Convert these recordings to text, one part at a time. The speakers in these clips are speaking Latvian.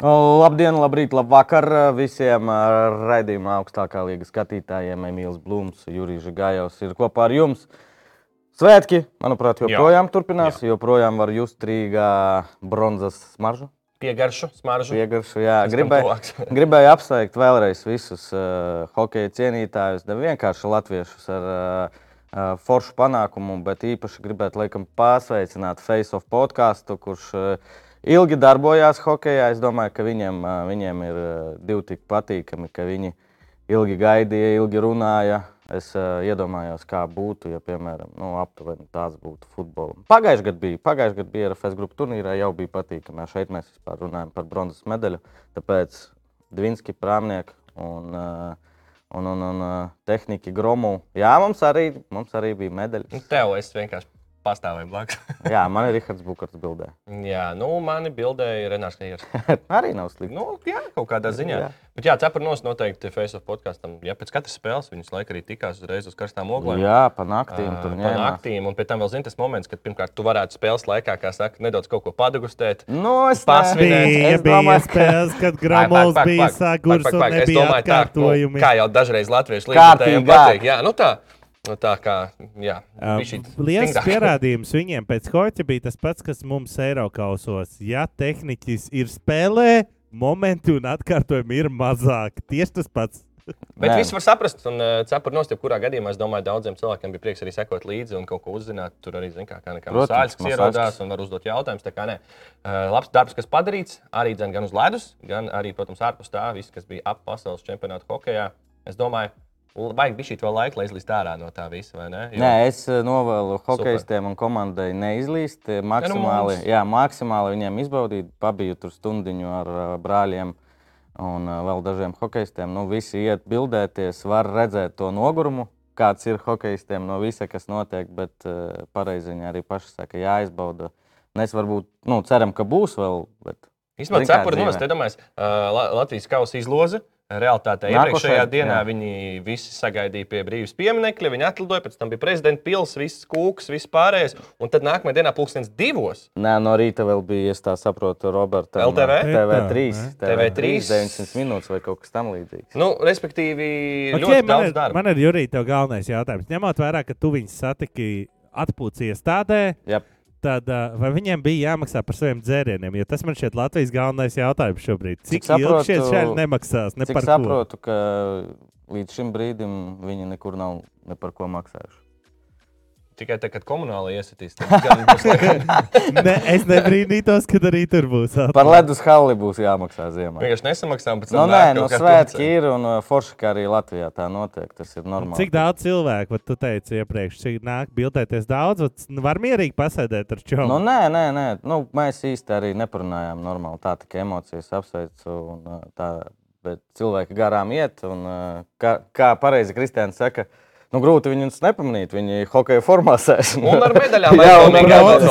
Labdien, labrīt, labvakar visiem raidījuma augstākā līga skatītājiem. Emīls Blūms, Jurijs Gājovs ir kopā ar jums. Svētki, manuprāt, joprojām Jā. turpinās. Jā. Joprojām var just Rīgā bronzas smaržu. Piegaršu, smaržu. Piegaršu, jā, gribēju, gribēju apsveikt vēlreiz visus uh, hokeja cienītājus, ne vienkārši latviešus ar uh, uh, foršu panākumu, bet īpaši gribētu laikam pasveicināt Face of podkāstu, kurš uh, ilgi darbojās hokeja. Es domāju, ka viņiem, viņiem ir divi tik patīkami, ka viņi ilgi gaidīja, ilgi runāja. Es uh, iedomājos, kā būtu, ja, piemēram, nu, aptuveni tāds būtu futbolam. Pagājušajā gadā bija, pagājušajā gadā bija RFS grupu turnīrā, jau bija patīkami. Šeit mēs vispār runājam par bronzas medaļu. Tāpēc Dvinski, Prāmnieks un, uh, un, un, un tehniķi Gromu. Jā, mums arī, mums arī bija medaļas. Nu, Tev es vienkārši pastāvēju blakus. Jā, man ir Rihards Bukārts bildē. jā, nu, mani bildēja Renārs Kajers. arī nav slikti. Nu, jā, kaut kādā ziņā. Jā. Jā. Bet, jā, cepurnos noteikti Face of podkāstam. Ja pēc katras spēles viņas laika arī tikās uzreiz uz karstām oglēm. Jā, pa naktīm tur Pa naktīm, un pēc tam vēl zina tas moments, kad pirmkārt tu varētu spēles laikā, kā saka, nedaudz kaut ko padegustēt. Nu, es Pasvinēt. ne- Bija, es domāju, ka- spēles, kad Gramovs bija sagurs un Es nebija domāju, tā, atkārtojumi. nu, kā jau dažreiz latviešu līdzekļiem patīk. Jā, nu tā. Nu, tā kā, jā, Um, Liels pierādījums viņiem pēc hoķa bija tas pats, kas mums Eiropausos. Ja tehniķis ir spēlē, momenti un atkārtojumi ir mazāk. Tieši tas pats. Bet viss var saprast, un uh, cepuri nost, jebkurā gadījumā, es domāju, daudziem cilvēkiem bija prieks arī sekot līdzi un kaut ko uzzināt. Tur arī, zin, kā, kā sāļas, ierodās un var uzdot jautājumus. Tā kā nē, uh, labs darbs, kas padarīts, arī dzen, gan uz ledus, gan arī, protams, ārpus tā, viss, kas bija ap pasaules čempionātu hokejā. Es domāju, vajag bija šī vēl laika, lai izlīst ārā no tā visa, vai ne? Jo- Nē, es eh, novēlu hokeistiem un komandai neizlīst. eh, Maksimāli, mums- jā, maksimāli viņiem izbaudīt. Pabiju tur stundiņu ar uh, brāļiem un uh, vēl dažiem hokeistiem. Nu, visi iet bildēties, var redzēt to nogurumu, kāds ir hokeistiem no visa, kas notiek. Bet uh, pareizi viņi arī paši saka, jāizbauda. Mēs varbūt nu, ceram, ka būs vēl. Bet... Kā cepuri dzīvē. nost, iedomājies, uh, La- Latvijas kausa izloze. Realitātē Nākošajā, iepriekšējā dienā jā. viņi visi sagaidīja pie brīvības pieminiekļa, viņi atlidoja, pēc tam bija prezidenta pils, viss kūks, viss pārējais. Un tad nākamajā dienā, pulkstenis divos, Nē, no rīta vēl bija, es tā saprotu, Roberta. LTV? TV3. TV3. 900 minūtes vai kaut kas tamlīdzīgs. nu, respektīvi, Okay, ļoti man, daudz ir, darba. man ir Jurija, tev galvenais jautājums. Ņemot vērā, ka tu viņus satiki atpūtas iestādē, Jep. Tad uh, vai viņiem bija jāmaksā par saviem dzērieniem? Jo tas man šķiet Latvijas galvenais jautājums šobrīd. Cik, Cik ilgi šie saprotu- šādi nemaksās? Ne Cik par ko? saprotu, ka līdz šim brīdim viņi nekur nav ne par ko maksājuši. Tikai tad, kad komunāli iesitīs, tad gan būs laikam. ne, es nebrīnītos, kad arī tur būs. Par ledus halli būs jāmaksā ziemā. Vienkārši nesamaksām, bet Nu, nē, no svētki ir un uh, forši, ka arī Latvijā tā notiek. Tas ir normāli. Cik daudz cilvēku, vat tu teici iepriekš, cik nāk bildēties daudz, vat var mierīgi pasēdēt ar čomu. Nu, nē, nē, nē. Nu, mēs īsti arī neparunājām normāli. Tā tikai emocijas apsveicu. Un, uh, tā, bet cilvēki garām iet. Un, uh, kā, kā pareizi Kristiāns saka, nu, grūti viņus nepamanīt. Viņi hokeja formā sēž. Un ar medaļām kaut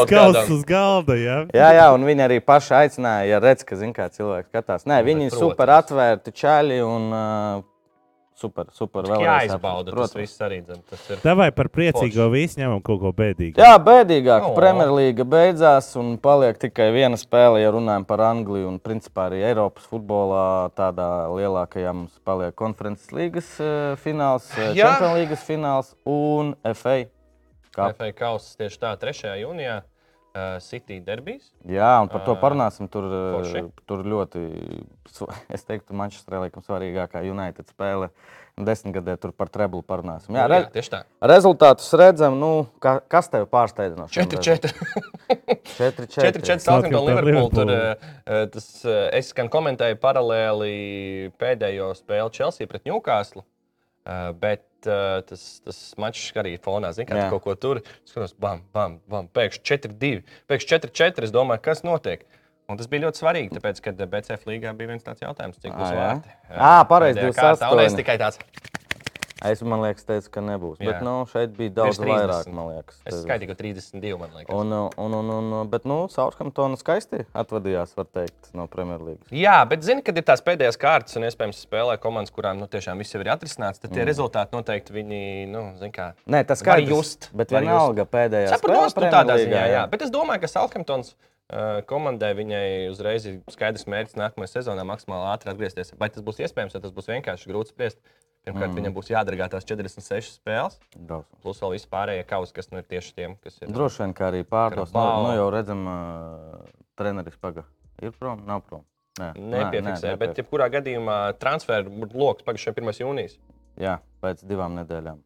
kauss kādam. uz galda, jā. Jā, jā, un viņi arī paši aicināja, ja redz, ka zin, kā cilvēks skatās. Nē, viņi ir super atvērti čaļi un uh, super, super vēl. Jāizbauda tas viss arī. dzen, Tas ir. Tavai par priecīgo visu ņemam kaut ko bēdīgu. Jā, bēdīgāk. O. Premjerlīga beidzās un paliek tikai viena spēle, ja runājam par Angliju. Un principā arī Eiropas futbolā tādā lielākajā mums paliek konferences līgas uh, fināls, Jā. Champions līgas fināls un FA. Kā? FA kausa tieši tā, 3. jūnijā. Uh, City derbijas. Jā, un par to Ā, parunāsim. Tur, uh, forši. tur ļoti, es teiktu, Manchesterā laikam svarīgākā United spēle. Desmitgadē tur par treblu parunāsim. Jā, Jā, re, jā, tieši tā. rezultātus redzam. Nu, ka, kas tev pārsteidza no šiem 4-4. 4, 4. 4-4 Southampton Southampton, Liverpool. Tur, eh, tas, eh, es gan komentēju paralēli pēdējo spēli Chelsea pret Newcastle. Eh, Bet eh, tas, tas mačs arī fonā, Jā. tu kaut ko tur skatos, bam, bam, bam, pēkšņi 4-2, pēkšņi 4-4. Es domāju, kas notiek. Un tas bija ļoti svarīgi, tāpēc, ka BCF līgā bija viens tāds jautājums, cik būs Ā, jā? Ā, pareizi, es 28. tikai tāds, Es teicu, ka nebūs. Jā. Bet nu, šeit bija daudz Virs 30. vairāk. Man liekas, es skaitīju 32, man liekas. Un, un, un, un, bet, nu, Southamptona skaisti atvadījās, var teikt, no Premjerlīgas. Jā, bet zini, kad ir tās pēdējās kārtas, un iespējams spēlē komandas, kurām nu, tiešām viss jau ir atrisināts, tad tie mm. rezultāti noteikti viņi, nu, zini, kā. Nē, tas skaidrs, just, Bet vienalga pēdējā Saprotu, nu, tādā ziņā, jā. jā. Bet es domāju, ka Salkamptons uh, komandai viņai uzreiz ir skaidrs mērķis nākamajā sezonā maksimāli ātri atgriezties. Vai tas būs iespējams, vai tas būs vienkārši grūti spriest? Pirmkārt, mm. viņam būs jādargā tās 46 spēles, Drausmas. plus vēl vispārējie kausi, kas nu ir tieši tiem, kas ir. Droši vien, ka arī pārdos. Nu, nu, jau redzam, uh, treneris paga. Ir prom, nav prom. Nē, Nepiefiksē, nē, bet jebkurā gadījumā transferu lokus pagājušajā 1. jūnijas. Jā, pēc divām nedēļām.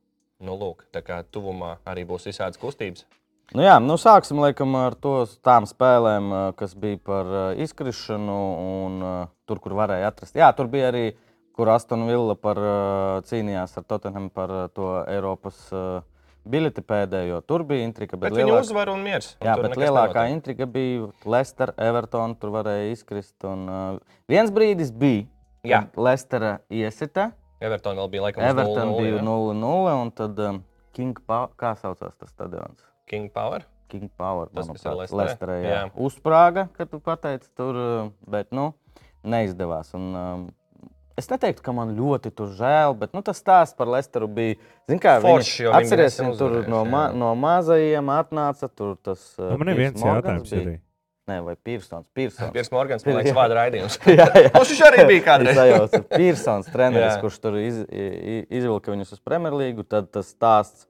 Nu, lūk, tā kā tuvumā arī būs visādas kustības. Nu, jā, nu sāksim laikam, ar to tām spēlēm, uh, kas bija par uh, izkrišanu un uh, tur, kur varēja atrast. Jā, tur bija arī, kur Aston Villa par, uh, cīnījās ar Tottenham par uh, to Eiropas uh, bileti pēdējo. Tur bija intriga. Bet, Bet, lielāk... uzvar un miers. un Jā, bet lielākā nenotiek. intriga bija Leicester, Everton. Tur varēja izkrist. Un, uh, viens brīdis bija, Jā. kad Leicestera iesita. Everton vēl bija laikam uz Everton 0-0, bija jā. 0-0. Un tad um, King Power, kā saucās tas stadions? King Power. King Power. Tas, kas ir manuprāt, Leicesterē? Jā. Jā. Uzsprāga, kad tu pateici tur, bet nu, neizdevās. Un, um, Es neteiktu, ka man ļoti tur žēl, bet nu, tas stāsts par Lesteru bija. Zin, kā, Foršs, jo viņi, viņi tur no, ma jā. no mazajiem atnāca. Tur tas Nu, Man ir viens jautājums bija. Nē, vai. Pearsons. Piers Morgans, man liekas, vārdu raidījums. jā, jā. Viņš arī bija kādreiz. Es sajaucu, Pearsons, treneris, kurš tur iz, i- i- izvilka viņus uz Premjerlīgu. Tad tas stāsts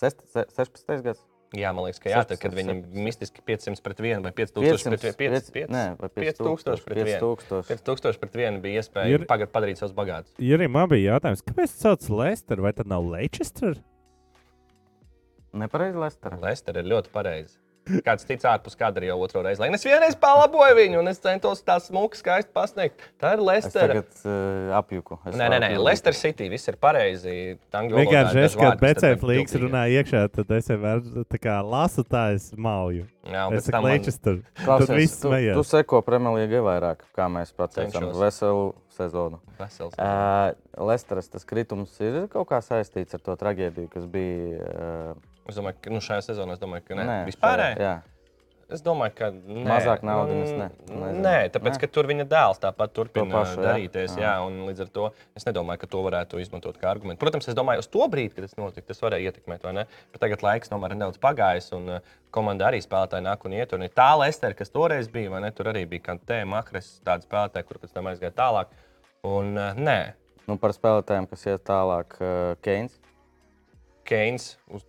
sest- se- 16. gads. Jā, man liekas, ka jā, tad, kad viņam mistiski 500 pret 1 vai 5000 pret 1. 5, Nē, vai 5000 pret 1. 5000. 5000 pret 1 bija iespēja Ir- pagad padarīt savus bagātus. Ja arī man bija jautājums, kāpēc tas sauc Leicester, vai tad nav Leicester? Nepareizi Lestera. Lester ir ļoti pareizi. Kāds cits ārpus kadra jau otro reizi. Lai es vienreiz palaboju viņu, un es centos tā smuki, skaisti pasniegt. Tā ir Es Lester. tagad uh, apjuku. Es Nē, nē, nē. Lester City. Viss ir pareizi. Vienkārši es, kad vārdi, kas tad BC flīks nepildīgi. runā iekšā, tad es vienmēr tā kā lasu tā, es mauju. Jā, Es saku Leicester. Tad Klausies, viss tu, smējās. tu seko Premjerlīgai vairāk, kā mēs pateicām, veselu sezonu. vesels. Uh, Lesteras tas kritums ir kaut kā saistīts ar to traģēdiju, kas bija. Uh, Es domāju, ka nu, šajā sezonā es domāju, ka ne. nē, Vispārēji. Jā, Es domāju, ka nē. Mazāk Mm, ne. Nezinu. Nē, tāpēc, Nē? ka tur viņa dēls tāpat turpina pašu, jā? darīties. Jā. Jā. Un līdz ar to es nedomāju, ka to varētu izmantot kā argumentu. Protams, es domāju, uz to brīdi, kad tas notika, tas varēja ietekmēt, vai ne? Bet tagad laiks tomēr ir nedaudz pagājis, un uh, komanda arī spēlētāji nāk un iet. Un ir tā Lester, kas toreiz bija, vai ne? Tur arī bija Kantē, Makres, tādi spēlētāji, kur pēc tam aizgāja tālāk. Un uh, nē, nu, par spēlētājiem, kas iet tālāk, uh, Keins.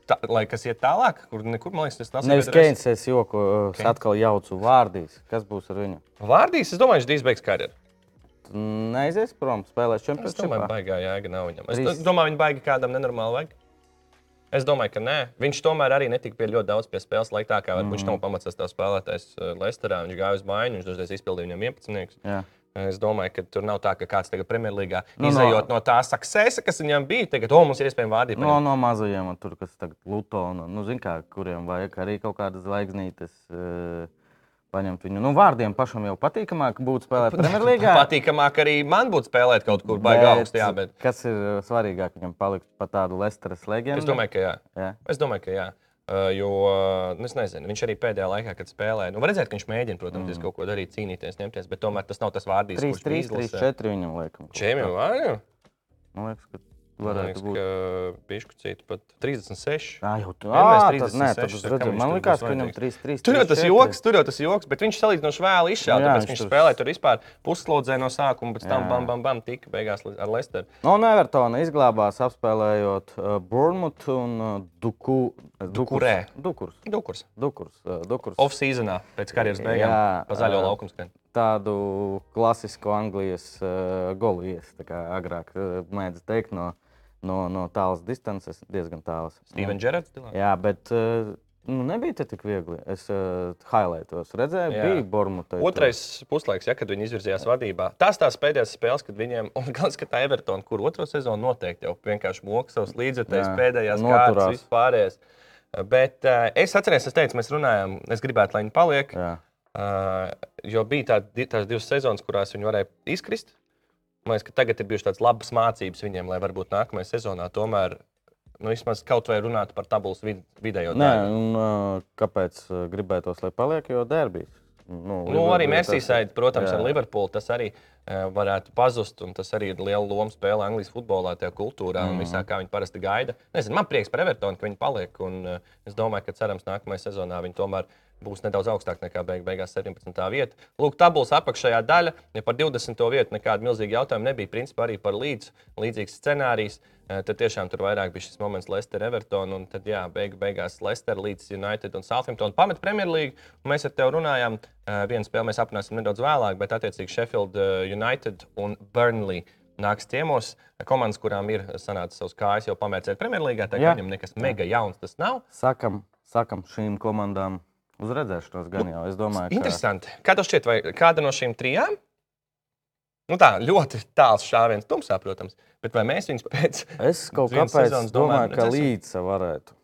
Tā, lai kas iet tālāk, kur nekur, man liekas, tas tas Nevis Keins, es joku, uh, es atkal jaucu vārdīs. Kas būs ar viņu? Vārdīs, es domāju, viņš drīz beigs karjeru. Neizies prom, spēlēs Es domāju, čempionātā. baigā jēga nav viņam. Es Trīs. do- domāju, viņa baigi kādam nenormāli vajag. Es domāju, ka nē. Viņš tomēr arī netika pie ļoti daudz pie spēles laikā, kā varbūt viņš Mhm. nav pamatsas tā spēlētājs uh, Lesterā. Viņš gāja uz maiņu, viņš dažreiz izpildīja viņam 11. Jā. Es domāju, ka tur nav tā, ka kāds tagad Premjerlīgā Nu, no- izējot no, no tā succesa, kas viņam bija, tagad, o, mums ir iespējams vārdīt. No, no mazajiem, tur, kas tagad Luto, un, nu, zin kā, kuriem vajag arī kaut kādas zvaigznītes. Uh, Paņemt viņu. Nu, vārdiem pašam jau patīkamāk būtu spēlēt Premjerlīgā. Patīkamāk arī man būtu spēlēt kaut kur baigā augstu, jā, bet Kas ir uh, svarīgāk viņam palikt pa tādu Lesteras leģendu? es domāju, ka jā. Jā. Es domāju, ka jā. Uh, jo nu, es nezinu, viņš arī pēdējā laikā, kad spēlēja, nu, var redzēt, ka viņš mēģina, protams, mm. kaut ko darīt, cīnīties, ņemties, bet tomēr tas nav tas vārdis, 3, kurš 3, bija 3, izlasē. 4 viņam liekam. Jau vārdu? Man liekas, ka varētu liekas, būt. ka pišķucīt pat 36. Jā, jau tā. Vienmēr Tas, nē, 36, tad es kam redzēju, viņš man liekas, ka viņam vajadzīgs? 3, 3. Tur jau tas joks, tur jau tas joks, bet viņš salīdzinoši vēl izšāva, Jā, tāpēc viņš tur- spēlēja tur vispār pusslodzē no sākuma, pēc tam Jā. bam, bam, bam, tika beigās ar Lesteru. No Nevertona izglābās apspēlējot uh, Bournemouth un uh, Duku, Dukurē. Dukurs. Dukurs. Dukurs. Uh, Dukurs. Off-seasonā, pēc karjeras beigām, Jā, pa zaļo ā. laukumu skan. Tādu klasisku Anglijas uh, golu ies, tā kā agrāk uh, mēdz teikt, no, no, no tālas distances, diezgan tālas. Steven Gerrards. stilā? Jā, bet uh, nu, nebija tik viegli. Es uh, highlightos redzēju, Jā. bija Bournemouth. Otrais puslaiks, ja, kad viņi izvirzījās vadībā. Tās tās pēdējās spēles, kad viņiem, un gan skatā Evertona, kur otro sezonu noteikti jau vienkārši moka savus līdzekļus, Jā, pēdējās noturās. kārtas, vispārējais. Bet uh, es atceros, es teicu, mēs runājām, es gribētu, lai viņi paliek. Jā. Uh, jo bija tā, di- tās divas sezonas, kurās viņi varēja izkrist. Man liekas, ka tagad ir bijušas tādas labas mācības viņiem, lai varbūt nākamajā sezonā tomēr nu, vismaz kaut vai runātu par tabulas vid vidējo Nē, daļu. un, uh, kāpēc gribētos, lai paliek? Jo derbijas. Nu, Nu, arī Merseyside, protams, Jā. ar Liverpoolu tas arī varētu pazust. un Tas arī ir liela loma spēlē Anglijas futbolā, tajā kultūrā un Mhm. visā, kā viņi parasti gaida. Nezinu, man prieks par Evertonu, ka viņi paliek. Un, es domāju, ka cerams, nākamajā sezonā viņi tomēr būs nedaudz augstāk nekā beig beigās 17. vieta. Lūk, tabulas apakšējā daļa, ja par 20. vietu nekāda milzīga jautājuma nebija. Principā arī par līdz, līdzīgs scenārijs. Eh, Tad tiešām tur vairāk bija šis moments Leicester, Everton. Un tad, jā, beig, beigās Leicester, Leeds United un Southampton pamet Premjerlīgu. Mēs ar tevi runājām, eh, vienu spēli mēs aprunāsim nedaudz vēlāk, bet attiecīgi Sheffield eh, United un Burnley nāks ciemos. Komandas, kurām ir sanācis savs kājas, jau pamēģināja Premjerlīgā. Tā kā viņam nekas mega jauns tas nav. Sakam, sakam šīm komandām uz redzēšanos gan jau. Es domāju, ka Interesanti. Kā tev šķiet, vai kāda no šīm trijām? Nu tā, ļoti tāls šāviens, tumsā, protams. Bet vai mēs viņus pēc es kaut kāpēc domāju, domāju, ka redzēsim. līdz varētu.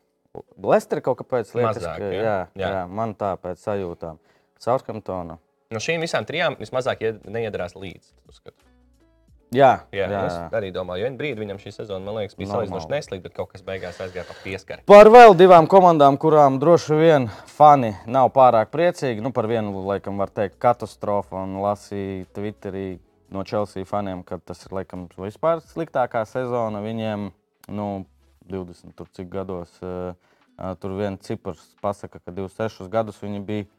Lester kaut kāpēc liekas, Mazāk, ka, jā? jā, Jā. jā. man tā pēc sajūtām. Southamptona. no šīm visām trijām vismazāk ied- neiedarās līdzi? uzskatu? Jā, Jā, jā, jā, arī domāju, jo vienā brīdī viņam šī sezona, man liekas, bija salīdzinoši neslīga, bet kaut kas beigās aizgāja pa pieskari. Par vēl divām komandām, kurām droši vien fani nav pārāk priecīgi. Nu, par vienu, laikam, var teikt, katastrofa. Un lasīju Twitterī no Chelsea faniem, ka tas ir laikam vispār sliktākā sezona viņiem. Nu, 20 tur cik gados. Uh, tur viens cipars pasaka, ka 26 gadus viņi bija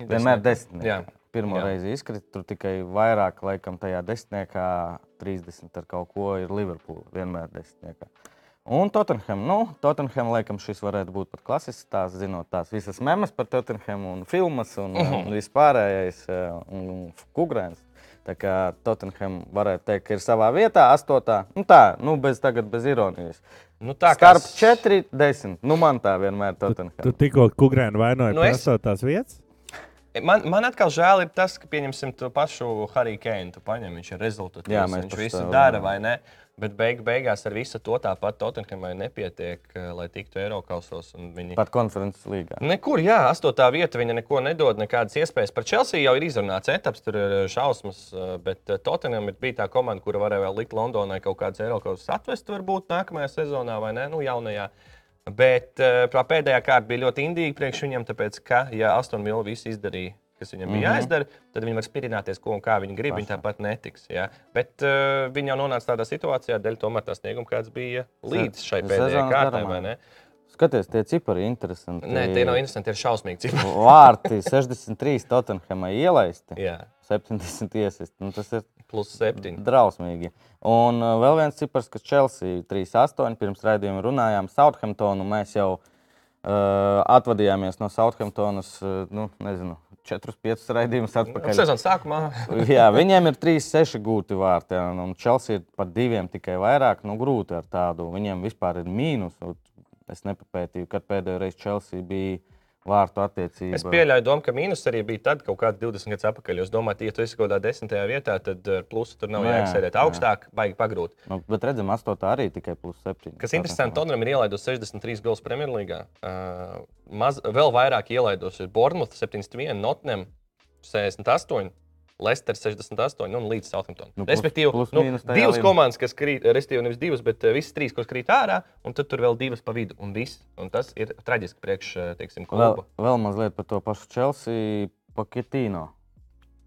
vienmēr desmitnieki. Jā. reizi izkrita, tur tikai vairāk, laikam, tajā desmitniekā, 30 ar kaut ko ir Liverpool. Vienmēr desmitniekā. Un Tottenham, nu, Tottenham, laikam, šis varētu būt pat klasisks tās, zinot tās visas memas par Tottenham un filmas un, uh -huh. un vispārējais eh, un, un kukurēns. Tā kā Tottenham varētu teikt, ka ir savā vietā, astotā. Nu tā, nu bez, tagad bez ironijas. Nu, tā kā Starp 4, 10. Nu man tā vienmēr Tottenham. Tu tikko kukurēnu vainoji Nu, par es- esotās vietas? Man, man atkal žēl ir tas, ka, pieņemsim, to pašu Hariju. Tu paņem, viņš ir rezultāts. Viņš visu dara, vai ne? Bet beig, beigās ar visu to tāpat Tottenhamai nepietiek, eh, lai tiktu Eiropausos. Viņi... Pat konferences līgā. Nekur, jā, astotā vieta viņa neko nedod, nekādas iespējas. Par Chelsea jau ir izrunāts etaps, tur ir šausmas, eh, bet eh, Tottenham bija tā komanda, kura varēja vēl likt Londonai kaut kādas Eiropas atvest, varbūt nākamajā sezonā vai ne, nu jaunajā. Bet eh, prā, pēdējā kārta bija ļoti indīga priekš viņam, tāpēc, ka, ja Aston Villa visu izdarīja, kas viņam bija Mhm. jāizdara, tad viņi var spirināties, ko un kā viņi grib. Viņi tāpat netiks. Jā. Bet uh, viņi jau nonāca tādā situācijā, dēļ tomēr tā snieguma, kāds bija līdz šai pēdējai kārtai. Skaties, tie cipari ir interesanti. Nē, tie nav interesanti, tie ir šausmīgi. cipari. Vārti 63 Tottenhamai ielaisti, Jā, 70 iesisti. Nu, tas ir plus septiņi. drausmīgi. Un uh, vēl viens cipars, kas Chelsea 3-8. Pirms raidījuma runājām Southamptonu. Mēs jau uh, atvadījāmies no Southamptonas, uh, nu, nezinu, 4-5 raidījumus atpakaļ. Sezonas sākumā Jā, viņiem ir 3-6 gūti vārti, un, Chelsea ir par diviem tikai vairāk. Nu, grūti ar tādu. Viņiem vispār ir mīnus. Es nepapētīju, kad pēdējo reizi Chelsea bija vārtu attiecība. es pieļauju, domu, ka mīnus arī bija tad, kaut kādā 20 gadus atpakaļ. Jo Es domāju, ja tu esi kaut kādā desmitajā vietā, tad ar plusu tur nav jā, jāsēdēt jā. augstāk, baigi pagrūt. Nu, bet redzam, 8. arī tikai plus 7. Kas interesanti, Tottenham ir ielaidusi 63 gols Premjerlīgā. Uh, maz, vēl vairāk ielaidusi ir Bournemouth 71, Nottingham 68. Leicester 68 un līdz Southampton. Nu, plus- Respektīvi, plus nu, divas līmenī. komandas, kas krīt, respektīvi, nevis divas, bet uh, visas trīs, kas krīt ārā, un tad tur vēl divas pa vidu. Un, viss. un tas ir traģiski priekš, uh, teiksim, Vēl, kluba vēl mazliet par to pašu Chelsea. Pochettino.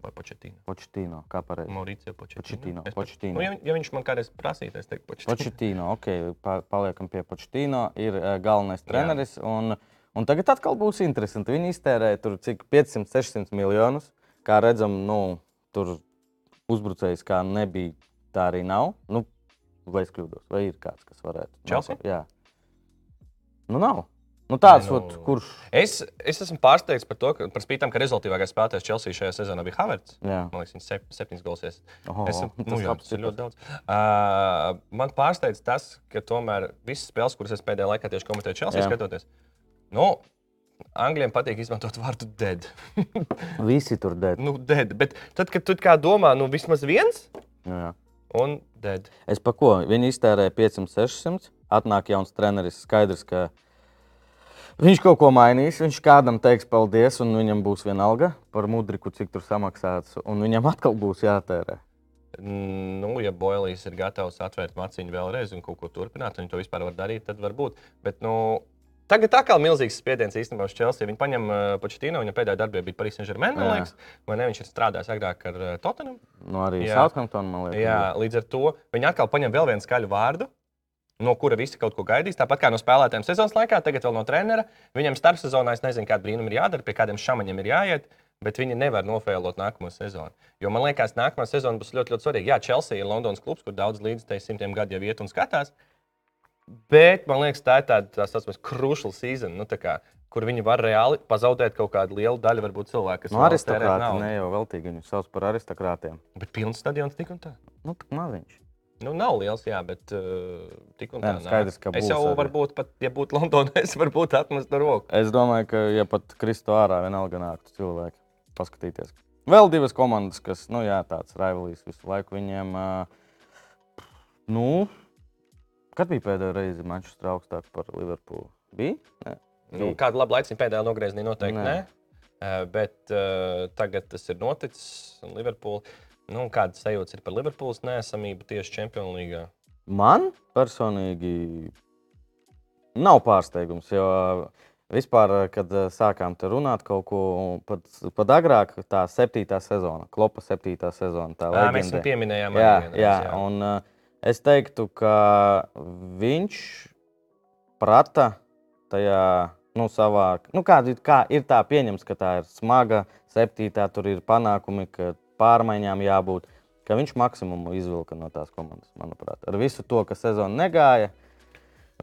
vai Početīna. Pochettino, kā pareizi? Mauricio Es pat- Pochettino. Nu, ja, ja viņš man kādreiz prasītu, es teiktu, Početīna. Pochettino, ok, pa, paliekam pie Pochettino. Ir uh, galvenais treneris. Un, un tagad atkal būs interesanti. Viņi iztērē tur cik 500, 600 miljonus. Kā redzam, nu, tur uzbrucējs kā nebija, tā arī nav. Nu, vai es kļūdos, vai ir kāds, kas varētu? Chelsea? Jā. Nu, nav. Nu, tāds, Nē, nu- ot, kurš. Es, es esmu pārsteigts par to, ka par spītām, ka rezultātīvākais spēlētājs Chelsea šajā sezonā bija Havertz. Jā. Man liekas, viņš sep, septiņas gols ies. Oho, Es, nu, jā, tas ir ļoti daudz. Uh, man pārsteidz tas, ka tomēr visas spēles, kuras es pēdējā laikā tieši komentēju Chelsea, Jā. skatoties, nu, Angļiem patīk izmantot vārdu dead. Visi tur dēļ. nu, dead. Bet tad, kad tu kā domā, nu, vismaz viens Jā. un dead. Es pa ko? Viņi iztērēja 500, 600. Atnāk jauns treneris. Skaidrs, ka viņš kaut ko mainīs. Viņš kādam teiks paldies, un viņam būs viena alga par mudriku, cik tur samaksāts. Un viņam atkal būs jātērē. Nu, ja Boilīs ir gatavs atvērt maciņu vēlreiz un kaut ko turpināt, un viņš to vispār var darīt, tad varbūt. Bet, nu, Tagad tā kā milzīgs spiediens īstenībā uz Chelsea. Viņi paņem uh, Početino, viņa pēdējā darbība bija Paris Saint-Germain, man liekas, vai ne? Viņš ir strādājis agrāk ar uh, Tottenham. Nu, arī. Southampton, man liekas. Jā, līdz ar to viņi atkal paņem vēl vienu skaļu vārdu. no kura visi kaut ko gaidīs. Tāpat kā no spēlētājiem sezonas laikā, tagad vēl no trenera. Viņam starpsezonā es nezinu, kāda brīnuma ir jādara, pie kādiem šāmaņiem ir jāiet. Bet viņi nevar nofēlot nākamo sezonu. Jo man liekas, nākamā sezona būs ļoti, ļoti svarīga. Jā, Chelsea ir Londonas klubs, kur daudz līdzekļu simtiem gadu jau iet un skatās. Bet man liekas, tā ir tāda tā saucamā crucial season, nu, tā kā, kur viņi var reāli pazaudēt kaut kādu lielu daļu cilvēku, kas Nu, vēlas tērēt aristokrāti naudu. ne jau veltīgi viņu sauc par aristokrātiem. Bet pilns stadions tik un tā. Nu, tā maziņš. Nu, nav liels, jā, bet uh, tik un tā. Nē, skaidrs, ka es jau arī. varbūt, pat, ja būtu Londonā, es varbūt atmestu roku. Es domāju, ka, ja pat kristu ārā, vienalga nāktu cilvēki paskatīties. Vēl divas komandas, kas, nu, jā, tāds rivalīs visu laiku viņiem. Uh, nu, kad bija pēdējā reize Manchester augstāk par Liverpoolu? Bija? Nē. Nu, kādu labu laiku pēdējā nogriezienī noteikti Nē. nē. Uh, bet uh, tagad tas ir noticis. Liverpool, nu, kādas sajūtas ir par Liverpools neesamību tieši Champions League? Man personīgi nav pārsteigums, jo vispār, kad eh, sākām te runāt kaut ko, pat, pat agrāk, tā septītā sezona, Klopa septītā sezona. Tā Jā, mēs viņu pieminējām. Jā, vienreiz, jā, un uh, es teiktu, ka viņš prata tajā nu, savā, nu, kāda, kā ir tā pieņems, ka tā ir smaga, septītā, tur ir panākumi, ka pārmaiņām jābūt. Ka viņš maksimumu izvilka no tās komandas, manuprāt. Ar visu to, ka sezona negāja,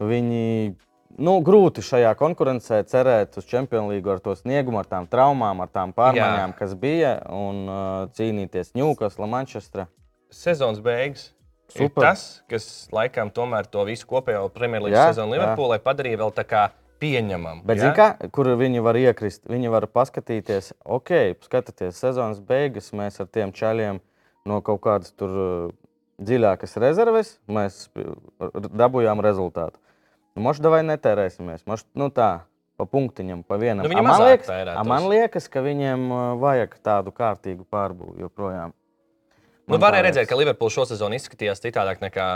viņi nu, grūti šajā konkurencē cerēt uz Champions League ar to sniegumu, ar tām traumām, ar tām pārmaiņām, Jā. kas bija, un uh, cīnīties Newcastle, Manchester. Sezonas beigas. Super. tas, kas laikam tomēr to visu kopējo Premjerlīgas sezonu jā. Liverpoolai padarīja vēl tā kā pieņemamu. Bet, zini, kā, kur viņi var iekrist? Viņi var paskatīties, ok, skatieties, sezonas beigas mēs ar tiem čaļiem no kaut kādas tur uh, dziļākas rezerves, mēs dabūjām rezultātu. Nu, Možda vai netērēsimies, možda nu, tā, pa punktiņam, pa vienam. Nu, A, man, liekas, a, man liekas, ka viņiem uh, vajag tādu kārtīgu pārbūvi joprojām. Nu, varēja redzēt, ka Liverpools šo sezonu izskatījās citādāk nekā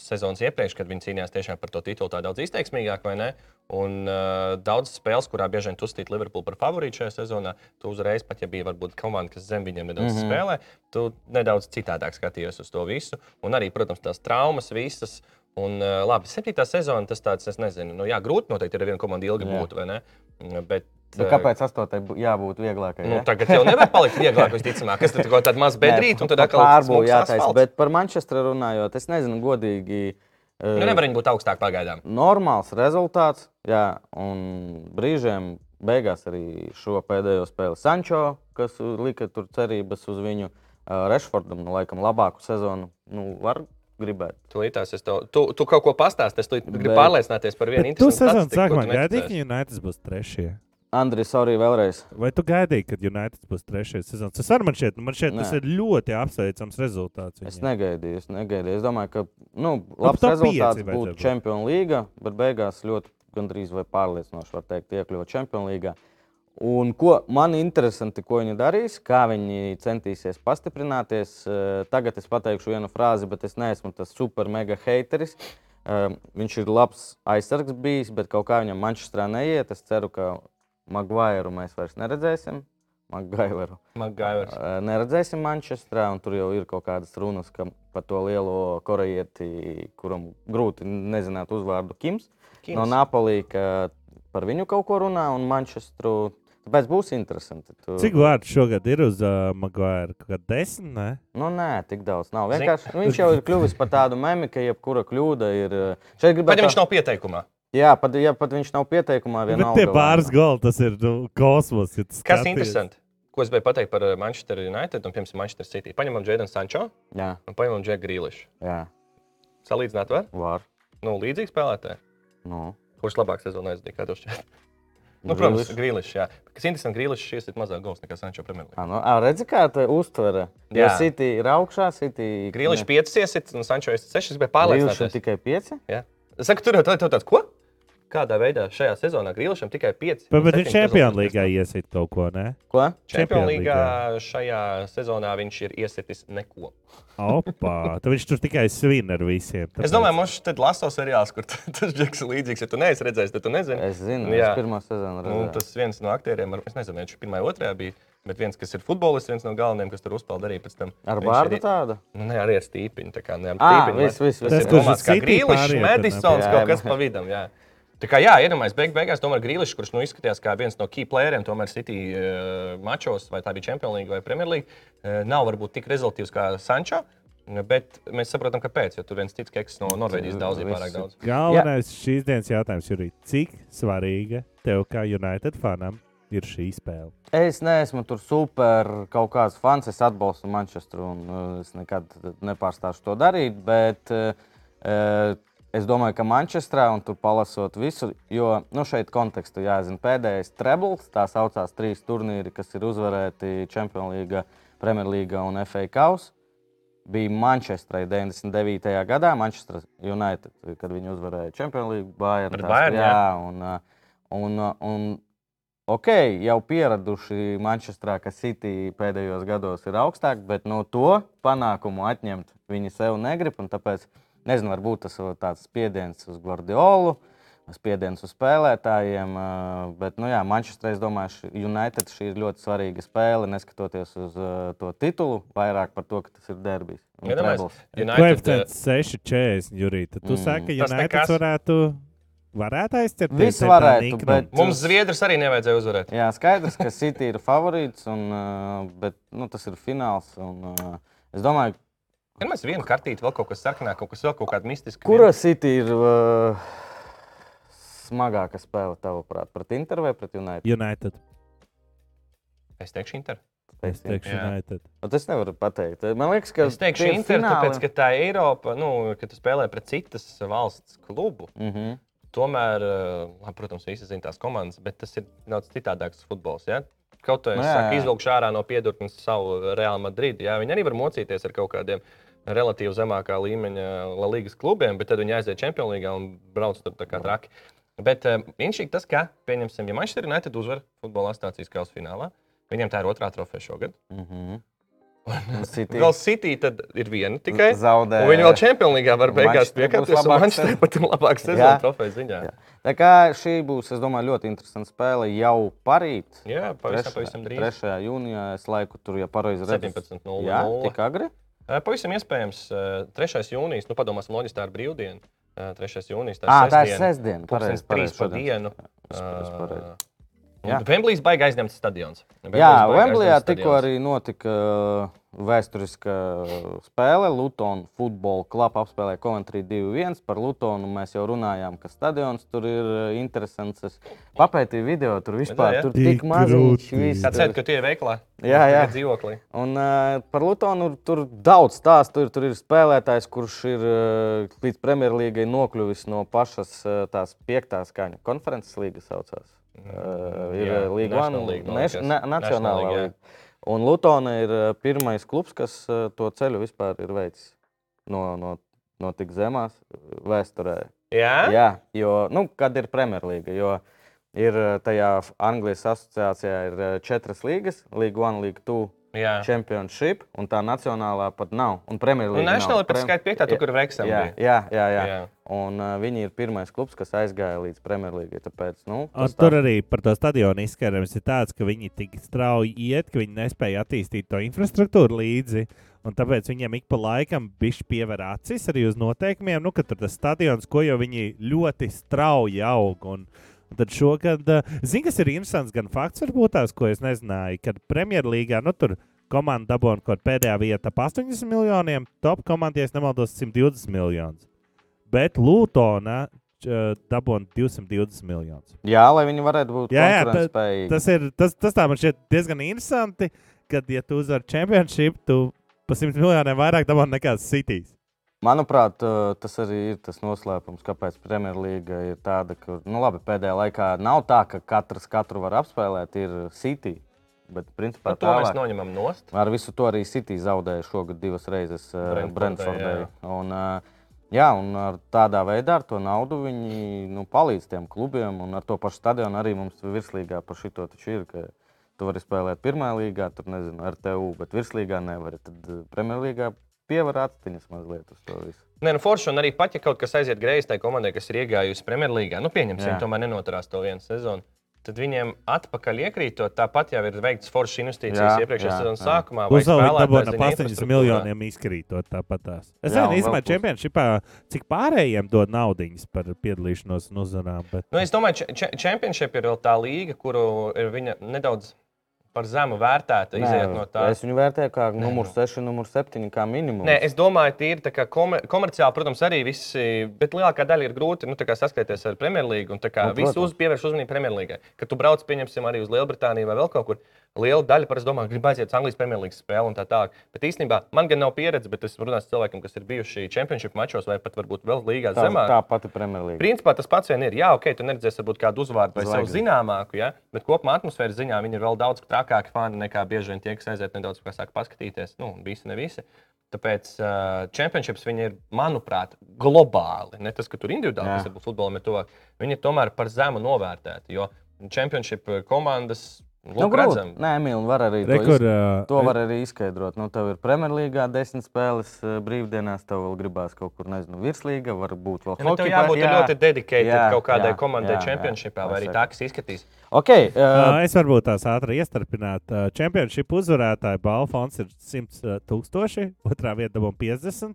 sezonas iepriekš, kad viņi cīnījās tiešām par to titulu tā daudz izteiksmīgāk, vai ne? Un uh, daudz spēles, kurā bieži vien uzstīt Liverpoolu par favorītu šajā sezonā, tu uzreiz, pat ja bija varbūt komanda, kas zem viņiem nedaudz mm. -hmm. spēlē, tu nedaudz citādāk skatījies uz to visu. Un arī, protams, tās traumas visas. Un, uh, labi, septītā sezona, tas tāds, es nezinu, nu, jā, grūti noteikti ir viena komanda ilgi būt, vai ne? Bet, Nu, kāpēc astotai bū- jābūt vieglākai? Nu, ja? tagad jau nevar palikt vieglāk, visticamāk. Kas tad kaut kāda maza bedrīte, un tad atkal pārbūvē smuks jātaisa. Bet par Manchesteru runājot, es nezinu, godīgi. uh, Nu, nevar būt augstāk pagaidām. normāls rezultāts. Jā, un brīžiem beigās arī šo pēdējo spēli Sančo, kas lika tur cerības uz viņu. Uh, Rešfordam, nu, laikam, labāku sezonu. Nu, var gribēt. Tūlītās es tev, tu, tu kaut ko pastāstīsi, es gribu Bet- pārliecināties par vienu tu interesantu sezonas statistiku, ko sākumā tu gaidīji, ka United būs trešie. Andris, arī vēlreiz. Vai tu gaidīji, ka United būs trešais sezonas? Tas arī man šķiet, man šķiet tas ir ļoti apsveicams rezultāts. Es viņiem. negaidīju, es negaidīju. Es domāju, ka nu, labs top rezultāts būtu būt. Champions League, bet beigās ļoti gandrīz vai pārliecinoši var teikt, iekļūt Champions League. Un ko man interesanti, ko viņi darīs, kā viņi centīsies pastiprināties. Eh, Tagad es pateikšu vienu frāzi, bet es neesmu tas super mega hateris. Eh, Viņš ir labs aizsargs bijis, bet kaut kā viņam Manchesterā neiet. Es ceru, ka Maguire mēs vairs neredzēsim. Maguire. Magaivers. Eh, Neredzēsim Manchesterā, un tur jau ir kaut kādas runas ka par to lielo korejieti, kuram grūti nezināt uzvārdu Kims. Kims. No Napolī, ka par viņu kaut ko runā, un Manchesteru. Tāpēc būs interesanti. Tu... Cik vārdu šogad ir uz uh, Maguire? Kā desmit, ne? Nu, nē, tik daudz nav. Vienkārši viņš jau ir kļuvis par tādu memi, ka jebkura kļūda ir. Šeit gribētu. ja viņš nav pieteikumā. Jā, pat, ja pat viņš nav pieteikumā, Bet vienalga. tie vai- pāris goli, tas ir nu, kosmos. ja tu Kas ir interesanti? Ko es gribēju pateikt par uh, Manchester United un, piemēram, Manchester City? Paņemam Jēdenu Sančo Jā, un paņemam Džeku Grīlišu. jā, Salīdzināt, var? var. Nu, līdzīgi spēlētāji. Nu. Kurš labāk sezonā aizdīja, kā tev šķiet? Nu, protams, Grealish. Grīlišs. Jā. Kas interesanti, Grīlišs iesit mazāk gols nekā Sančo Premjerlīgā. Nu, ā, redzi, kā tā uztvere. Jā, Jā. City ir augšā, City. Grīlišs 5 iesit un Sančo iesit 6. Es gribēju Grīlišam pārliecināties. tikai pieci. Jā. Es saku, tur jau tā- tā- tāds, ko? Kādā veidā šajā sezonā Grīlišam tikai 5? Bet, bet viņš Champions League iesīt kaut ko, ne? Ko? Champions League šajā sezonā viņš ir iesitis neko. Opā, tad viņš tur tikai svin ar visiem. Es domāju, mums šeit laso seriāls, kur tas džeks ir līdzīgs. Ja tu neesi redzējis, tad tu nezini. Es zinu, Jā. es pirmā sezonu Nu, redzēju. tas viens no aktieriem, ar, es nezinu, viņš pirmā, otrajā bija. Bet viens, kas ir futbolists, viens no galvenajiem, kas tur uzpeld arī pēc tam. Ar vārdu tādu? Nu, ne, arī ar stīpiņu. Tā kā ne ar Ā, stīpiņu. viss, viss, viss. Tas, Tas ir kurš domāts kā Grīlis, jā, kaut kas pa vidam. Jā. Tā kā jā, iedomājieties, beig beigās tomēr Grīlis, kurš nu izskatījās kā viens no key playeriem, tomēr City uh, mačos, vai tā bija Champions League vai Premier League, uh, nav varbūt tik rezultātīvs kā Sančo. Bet mēs saprotam, kāpēc. Jo tur viens cits keks no Norvēģijas daudz ir pārāk daudz. Galvenais šīs dienas jautājums ir, cik svarīga tev kā United fanam ir šī spēle? Es neesmu tur super kaut kāds fans. Es atbalstu Manchesteru un uh, es nekad nepārstāšu to darīt. Bet uh, es domāju, ka Manchesterā un tur palasot visu, jo nu, šeit kontekstu jāzina pēdējais trebles, tā saucās trīs turnīri, kas ir uzvarēti Champions League, Premier League un FA Kausa. Bija Manchesterai 99. gadā, Manchester United, kad viņi uzvarēja Champions League, Bayern, tās- Bayern, jā. jā, un, uh, un, uh, un ok, jau pieraduši Manchesterā, ka City pēdējos gados ir augstāk, bet no to panākumu atņemt viņi sev negrib. un Tāpēc, nezinu, varbūt tas ir tāds spiediens uz Guardiolu, spiediens uz spēlētājiem. Bet, nu, jā, Manchesterā, es domāju, United šī ir ļoti svarīga spēle, neskatoties uz to titulu, vairāk par to, ka tas ir derbijs. Koeficients 6,40 jūrīt. Tu Mm. saki, ka Tas United nekas. varētu, varētu aizcert. Viss varētu, bet- mums Zviedrus arī nevajadzēja uzvarēt. Jā, skaidrs, ka City ir favorīts, un, bet nu, tas ir fināls. Un, es domāju, Kad mēs vienu kartīti, vēl kaut kas sarkanāk, kaut kas vēl kaut kāda mistiska. kura City ir uh, smagāka spēle, tavuprāt, pret Inter vai pret United? United. Es teikšu, Inter. Es teikšu, Jā. United. Bet es nevaru pateikt. Man liekas, ka Es teikšu, Inter, fināli- tāpēc, ka tā ir Eiropa, nu, kad tu spēlē pret citas valsts klubu. Mhm. Tomēr, eh, labi, protams, visi zina tās komandas, bet tas ir daudz citādāks futbols. Ja? Kaut kā Nu, jā. izvilkšu ārā no piedurknes savu Real Madrid. Jā? Viņi arī var mocīties ar kaut kādiem relatīvi zemākā līmeņa La Ligas klubiem, bet tad viņi aiziet Champions League un brauc tur kā traki. Bet uh, viņš ir tas, ka, pieņemsim, ja Manchester United uzvar futbola asociācijas kausa finālā, viņiem tā ir otrā trofeja šogad. Mhm. Un City Vēl City tad ir viena tikai. zaudē. Un viņi vēl League var beigās piekāpties. Manchester sezona. pat ir labāks Jā. sezonas trofejas ziņā. Jā. Tā kā šī būs, es domāju, ļoti interesanta spēle jau parīt. Jā, pavisam, Trešā- pavisam drīz. 3. jūnijā es laiku tur, ja pareizi redzu. 17.00. Jā, tik agri. Eh, Pavisam iespējams, eh, 3. jūnijas, nu padomāsim, loģiski tā ir brīvdiena. Eh, 3. jūnijas tā ir Ah, tā ir sestdiena. sestdiena. Pareizi, trīs pareizi. pa šodien. dienu. Es- es pareizi. Jā. Jā, Vemblīs baigi aizņemts stadions. Jā, baigi Vemblijā aizņemts tikko stadions. arī notika uh, vēsturiska spēle. Luton futbola kluba apspēlēja Coventry 2-1. Par Lutonu mēs jau runājām, ka stadions tur ir uh, interesants. Es papētīju video, tur vispār jā? tur Tik Tāds tur. ir, ka tie ir veiklā. Jā, jā. Dzīvoklī. Un uh, par Lutonu tur daudz stāstu. Tur, tur ir spēlētājs, kurš ir uh, līdz Premjerlīgai nokļuvis no pašas uh, tās piektās skaņa konferences līgas saucās. Uh, ir Jā, Līga National One, League, man neš, liekas. na, National Nacionālā League, jā. līga. Un Lutona ir uh, pirmais klubs, kas uh, to ceļu vispār ir veicis no, no, no tik zemās uh, vēsturē. Jā, Jā, jo, nu, kad ir Premjerlīga, jo ir tajā Anglijas asociācijā ir četras līgas, Līga One, Līga Two. Jā. Championship, un tā nacionālā pat nav. Un Premjerlīga. Nav. pēc skaita piektā, tur, kur Reksam. Jā, bija. jā, jā. jā. Jā. Un uh, viņi ir pirmais klubs, kas aizgāja līdz Premjerlīgai. Tāpēc, nu, Un tur arī par to stadionu izskaidrojums ir tāds, ka viņi tik strauji iet, ka viņi nespēja attīstīt to infrastruktūru līdzi. Un tāpēc viņiem ik pa laikam bija pievēr acis arī uz noteikumiem, nu, ka tur tas stadions, ko jau viņi ļoti strauji aug. Un, un tad šogad, zinu, kas ir interesants, gan fakts, varbūt tās, ko es nezināju, kad Premjerlīgā, nu, tur komanda dabūja kaut pēdējā vietā ap 80 miljoniem, top komandai, ja nemaldos, 120 miljonus. Bet Lūtona dabūja 220 miljonus. Jā, lai viņi varētu būt Jā, jā, ta-. Tas, ir, tas, tas tā man šķiet diezgan interesanti, kad, ja tu uzvari čempionšību, tu pa 100 miljoniem vairāk dabū nekā Citīs. Manuprāt, uh, tas arī ir tas noslēpums, kāpēc Premjerlīga ir tāda, ka nu, labi, pēdējā laikā nav tā, ka katrs katru var apspēlēt, ir City. Bet, principā, Nu, to mēs tālāk- noņemam nost. Ar visu to arī City zaudēja šogad divas reizes uh, Brentfordai. Un, jā, un ar tādā veidā, ar to naudu viņi nu, palīdz tiem klubiem. Un ar to pašu stadionu arī mums virslīgā par šito taču ir. ka Tu vari spēlēt pirmā līgā, tur nezinu, ar TU, bet virslīgā nevar. Tad Premjerlīgā pievar astiņas mazliet uz to visu. Nē, nu, forši, un arī pat, ja kaut kas aiziet greizi tai komandai, kas ir iegājusi Premjerlīgā, nu, pieņemsim, Jā. tomēr nenoturās to vienu sezonu. tad viņiem atpakaļ iekrītot, tāpat jau ir veikts foršas Jā, investīcijas iepriekšējā jā, sezonas jā. sākumā. zina ap 80 infrastruktūrā. miljoniem izkrītot tāpat tās. Es nezinu, un īstenībā čempionšipā, cik pārējiem dod naudiņas par piedalīšanos un uzvarām. Bet... Nu, es domāju, ka Championship ir vēl tā līga, kuru ir viņa nedaudz par zemu vērtēta. Iziet no tā. Es viņu vērtēju kā numur 6, numur 7, kā minimums. Nē, es domāju, tīri tā kā komer komerciāli, protams, arī visi, bet lielākā daļa ir grūti nu, saskaties ar Premjerlīgu. Un tā kā Nu, visu uz, pievērš uzmanību Premjerlīgai. Kad tu brauc, pieņemsim, arī uz Lielbritāniju vai vēl kaut kur, liela daļa parasti domā, ka grib aiziet uz Anglijas Premjerlīgas spēli un tā tālāk. Bet īstenībā man gan nav pieredze, bet es runāju ar cilvēkiem, kas ir bijuši Championship mačos vai pat varbūt vēl līgā tā, zemāk. tā pati Premjerlīga. Principā tas pats vien ir. Jā, ok, tu neredzēsi varbūt kādu uzvārdu vai savu Zvaigzni. zināmāku, ja? bet kopumā atmosfēras ziņā viņi ir vēl daudz trakāki fani nekā bieži vien tie, kas aiziet nedaudz, kā saka, paskatīties. Nu, visi, ne visi. Tāpēc uh, championships viņi ir, manuprāt, globāli. Ne tas, ka tur individuāli, kas varbūt futbolam ir tuvāk, viņi ir tomēr par zemu novērtēti. Jo championship komandas, Nu, lūk, grūti. Nē, Emīl, var arī to, Rekur, iz... uh, to var arī izskaidrot. Nu, tev ir Premjerlīgā desmit spēles brīvdienās, tev vēl gribās kaut kur, nezinu, virslīga, varbūt vēl Ja, nu, tev hokeja. jābūt jā, ļoti dedikētam kaut kādai jā, komandai, championshipā, vai arī tā, kas izskatīs. Okay, uh, es varbūt tās ātri iestarpinātu. Championship uzvarētāja balva fonds ir 100 tūkstoši, otrā vieta dabūna 50.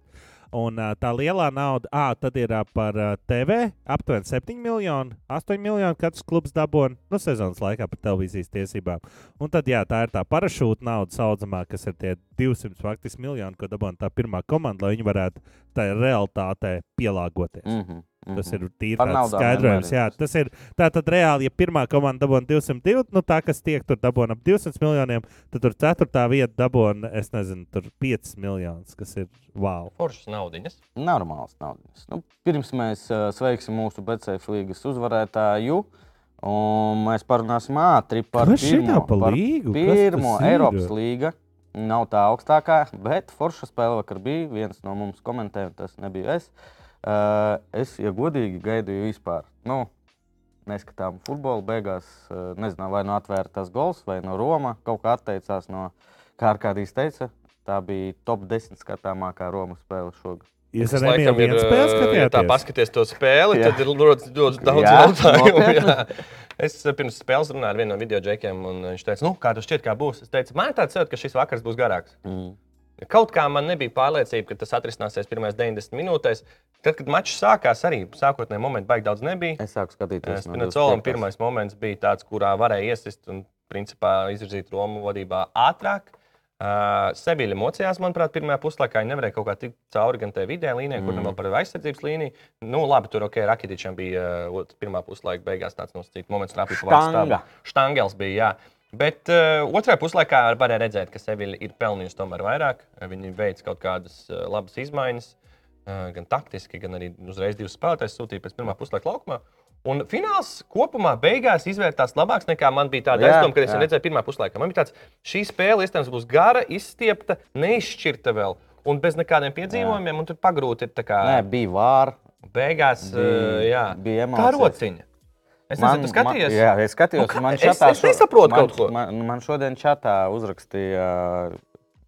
Un uh, tā lielā nauda, ah, tad ir uh, par uh, TV aptuveni 7 miljoni, 8 miljoni katrs klubs dabūna nu, sezonas laikā par televīzijas tiesībām. Un tad, jā, tā ir tā parašūta nauda, saucamā, kas ir tie 200 faktiski miljoni, ko dabūna tā pirmā komanda, lai viņi varētu tai realitātei pielāgoties. mm -hmm, Tas ir tīri skaidrojums. Jā, tas. ir tā tad reāli, ja pirmā komanda dabūna 202, nu tā, kas tiek tur dabūna ap 200 miljoniem, tad tur ceturtā vieta dabūna, es nezinu, tur 5 miljonus, kas ir wow. Foršas naudiņas. Normāls naudas. Nu, pirms mēs uh, sveiksim mūsu BCF līgas uzvarētāju. Un mēs parunāsim ātri par Kas pirmo, pa par līgu? Pirmo? Eiropas līga. Nav tā augstākā, bet forša spēle vakar bija. Viens no mums komentēja, tas nebija es. Uh, es, ja godīgi, gaidīju vispār. Nu, neskatām futbolu. Beigās nezinu, vai no atvērtās gols, vai no Roma kaut kā atteicās no, kā ar kādīs teica. Tā bija top 10 skatāmākā Romas spēle šogad. Jūs Emīlu laikam ir, spēles ja tā paskaties to spēli, Jā. tad ir ļoti, ļoti daudz Jā, jautājumu. jā. Es pirms spēles runāju ar vienu no video džekiem, un viņš teica, nu, kā tas šķiet, kā būs. Es teicu, man ir tāds sajūta, ka šis vakars būs garāks. Mm. Kaut kā man nebija pārliecība, ka tas atrisināsies pirmajās 90 minūtēs. Tad, kad mačs sākās, arī sākotnēji momenti baigi daudz nebija. Es sāku skatīties. no Spinacolam 25. pirmais moments bija tāds, kurā varēja iesist un principā izvirzīt Romu vadībā ātrāk. Uh, Seviļa mocījās, manuprāt, pirmajā puslaikā. Viņi nevarēja kaut kā tikt cauri gan tai vidējai līnijai, kur Mm. vēl par aizsardzības līniju. Nu, labi, tur ok, Rakitičam bija uh, pirmā puslaika beigās tāds nosacīts moments, kad Štanga. Štangels bija. Jā. Bet uh, otrajā puslaikā varēja redzēt, ka Seviļa ir pelnījusi tomēr vairāk. Viņi veids kaut kādas uh, labas izmaiņas, uh, gan taktiski, gan arī uzreiz divas spēlētājas sūtīja pēc pirmā puslaika laukumā. Un fināls kopumā beigās izvērtās labāks nekā man bija tāda Jā, aizdoma, kad es jā. redzēju pirmā puslaikā. Man bija tāds, šī spēle iespējams būs gara, izstiepta, neizšķirta vēl. Un bez nekādiem piedzīvojumiem, un tur pagrūti ir tā kā Nē, bija vārds. beigās, bija- uh, jā, bija emocijas. rociņa. Es nezinu, tu skatījies. Man, jā, es skatījos. Nu, man es- čatā es nesaprotu man, kaut ko. Man, man šodien čatā uzrakstīja.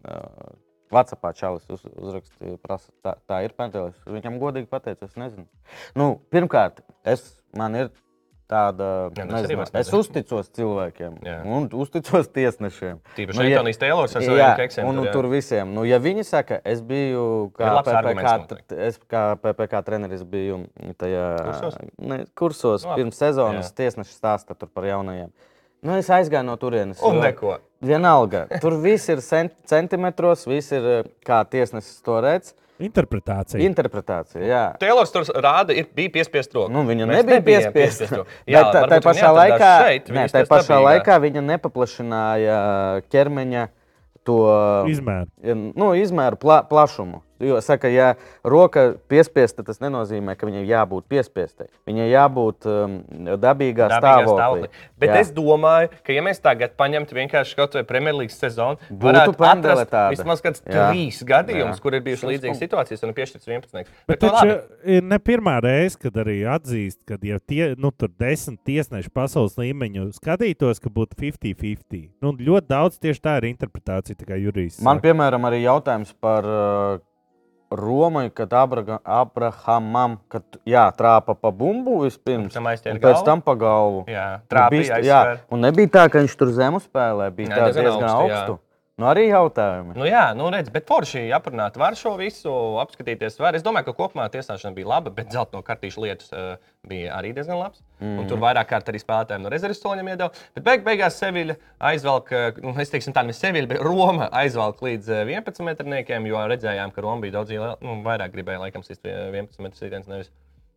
Uh, Vācijā čalis uz, uzrakstīja, prasa, tā, tā ir pentelis. Viņam godīgi pateicu, es nezinu. Nu, pirmkārt, es, man ir tāda, Jā, nu, nezinu, es uzticos cilvēkiem Jā. un uzticos tiesnešiem. Tīpaši Nu, nu, ja- Teilors ar Jā, saviem keksiem. un, un jā. tur visiem. Nu, ja viņi saka, es biju kā t- es kā PPK treneris biju tajā Kursos? Ne, kursos Nu, labi. pirms sezonas. Tiesneši stāsta par jaunajiem. Nu, es aizgāju no turienes. Un neko. Vienalga. Tur viss ir cent, centimetros, viss ir eh, kā tiesnesis to redz. Interpretācija. Interpretācija. Jā. Teilors tur rāda, ir, bija piespiest roku. Nu, viņa Mēs nebija nebijām piespiesta. piespiest roku. Bet Jā, tā, tā pašā viņi laikā, šeit, ne, tā pašā stabilā. laikā viņa nepaplašināja ķermeņa to Izmēru. Nu, izmēru pla plašumu. Jo, saka, ja roka piespiesta, tas nenozīmē, ka viņai jābūt piespiestai. Viņai jābūt um, dabīgā, Dabīgā stāvoklī. stāvoklī. Bet Jā. Es domāju, ka, ja mēs tagad paņemtu vienkārši kaut vai Premjerlīgas sezonu, Būtu atrast vismaz kāds Jā. trīs gadījumus, kur ir bijušas līdzīgas situācijas, un piešķirts 11. Bet to taču ir ne pirmā reize, kad arī atzīst, ka ja tie, nu, tur desmit tiesneši pasaules līmeņu skatītos, ka būtu 50-50. Nu, ļoti daudz tieši tā ir interpretācija, tā kā Jurijs. Man, piemēram, arī jautājums par uh, Romai, kad Abraga, Abrahamam, kad jā, trāpa pa bumbu vispirms, un pēc galvu. tam pa galvu. Jā, trāpīja bija- jā, un nebija tā, ka viņš tur zemu spēlē, bija Jā, tā diezgan diezgan augstu, jā. Nu, arī jautājumi. Nu, jā, nu, redz, bet forši aprunāt var šo visu, apskatīties. Var. Es domāju, ka kopumā tiesāšana bija laba, bet zelta no kartīšu lietas uh, bija arī diezgan labs. Mm. Un tur vairāk kārt arī spēlētājiem no rezerves soļiem iedeva. Bet beig, beigās Seviļa aizvelk, eh, nu, es teiksim, tā nevis Seviļa, bet Roma aizvelk līdz eh, 11 metrniekiem, jo redzējām, ka Roma bija daudz liel, nu, vairāk gribēja laikam sist pie 11 metru sitiens, nevis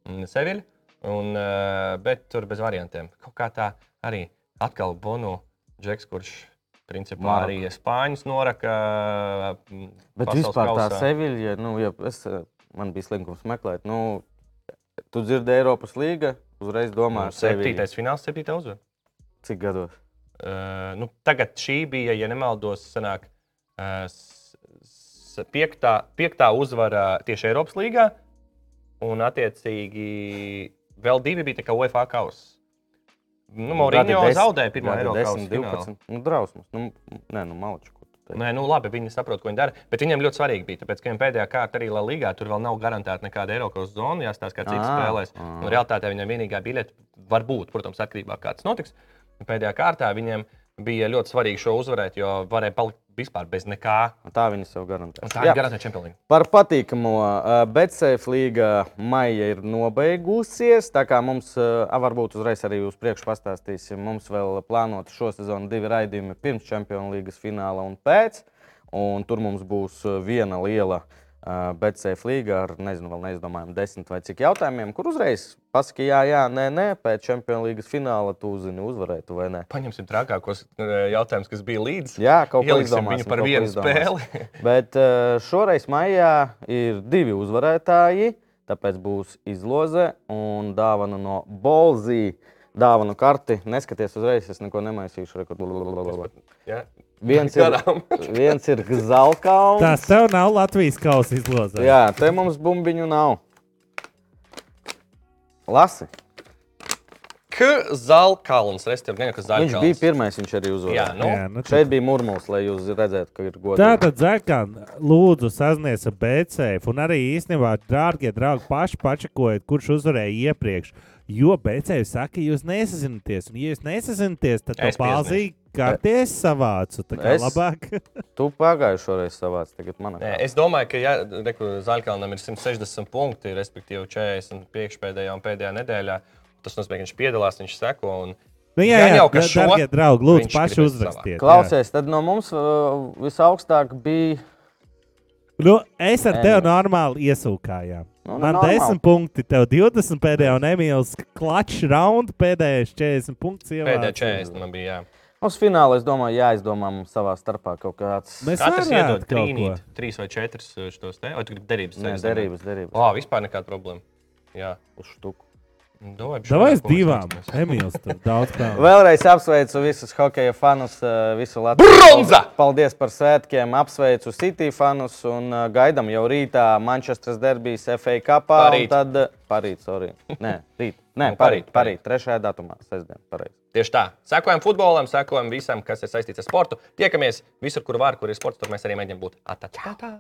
mm, Seviļa. Un, uh, bet tur bez variantiem. Kaut kā tā arī atkal Bono Džeks, kurš principā Maroka. arī spāņus noraka. mm, Bet vispār tā kausā. Seviļa, nu, ja es, eh, man bija slinkums meklēt, nu, tu dzirdi Eiropas līga, uzreiz domā, Nu, Septītais fināls, septītā uzvara. Cik gados? Uh, nu, tagad šī bija, ja nemaldos, sanāk, uh, piektā, piektā uzvara tieši Eiropas līgā. Un, attiecīgi, vēl divi bija tā kā UEFA kausa. Nu, Gadi des- zaudēja gadi Eiropas 10, kausa. 12. Nu, drausmas. Nu, nē, nu, malču. Nē, nu labi, viņi saprot, ko viņi dara. Bet viņiem ļoti svarīgi bija, tāpēc, ka viņiem pēdējā kārta arī Ligā tur vēl nav garantēta nekāda Eiropas zona, jāstāsta, kā cits Ā, spēlēs. ā. Un realtātē viņiem vienīgā biļete var būt, protams, atkarībā no tā, kā tas notiks. Pēdējā kārtā viņiem bija ļoti svarīgi šo uzvarēt, jo varēja palikt vispār bez nekā. Un Tā viņi sev garantē. Un Tā ir garantēta čempionāta. Par patīkamo uh, Betsafe līga maija ir nobeigusies. Tā kā mums, uh, varbūt uzreiz arī uz priekšu pastāstīsim, mums vēl plānota šo sezonu divi raidījumi pirms Champions League fināla un pēc. Un tur mums būs uh, viena liela uh, Betsafe līga ar, nezinu, vēl neizdomājām, desmit vai cik jautājumiem, kur uzreiz pasakīja, jā, jā, nē, nē, pēc Champions League fināla tu uzzini, uzvarētu vai nē. Paņemsim trakākos jautājumus, kas bija līdzi. Jā, kaut Ieliksim izdomāsim, par vienu spēli. Bet šoreiz maijā ir divi uzvarētāji. Tāpēc būs izloze un dāvana no Bolzī. Dāvanu karti. Neskaties uzreiz, es neko nemaisīšu. Re, kur- blablabla. Jā. Viens ir, viens ir Zalkauns. Tas tev nav Latvijas kausa izlozē. Jā, te mums bumbiņu nav. Lasi. K. Zalkalns, respektīvi, gan jau kas Viņš Zalkalns. bija pirmais, viņš arī Jā, uzvarēja. nu, Jā, nu, tad- Šeit bija murmulis, lai jūs redzētu, ka ir godīgi. Tātad, Zekan, lūdzu, sazinies ar BCF. Un arī īstenībā, dārgie draugi, paši pačakojiet, kurš uzvarēja iepriekš. Jo BCF saka, ka jūs nesazināties. Un, ja jūs nesazināties, tad to Es palzīgi kārties savācu. Tā kā Es- labāk. Tu pagājušo reizi savāc, tagad manā Nē, es domāju, ka ja, Zaļkalnam ir 160 punkti, respektīvi 40 priekšpēdējā un pēdējā nedēļā. Tas nozīmē, ka viņš piedalās, viņš seko. Un... Nu, jā, Gan jā, jau, ka jā šo dārgie draugi, lūdzu, paši uzrakstiet. jā. Klausies, tad no mums uh, visaugstāk bija. Nu, es ar tevi normāli iesūkājām. Nu, nu, Man normāli. 10 punkti, tev 20 pēdējā, un Emīls klačs raundu pēdējais 40 punktus. Pēdējā ievāca. 40 man bija. Jā. Uz fināla, es domāju, jāizdomā mums savā starpā kaut kāds. Mēs Katrs varētu iedod kaut ko. trīnīt, trīs vai četras uh, šos te. Vai tu gribi derības? Nē, derības, derības. O, vispār nekāda problēma. Jā. Uz štuku. Davai divām. Emīls, tur daudz pelnījis. Vēlreiz apsveicu visus hokeja fanus, uh, visu Latviju. Bronza! Paldies par svētkiem, apsveicu City fanus un uh, gaidām jau rītā Manchesteras derbijas FA kapā. un Parīt. Tad, uh, parīt, sorry. Nē, rīt. Nē, Nu, parīt, parīt, parīt, trešajā datumā, sestdien, pareizi. Tieši tā. Sekojam futbolam, sekojam visam, kas ir saistīts ar sportu. Tiekamies visur, kur var, kur ir sports. Tur mēs arī mēģinām būt. Atā, tā, tā.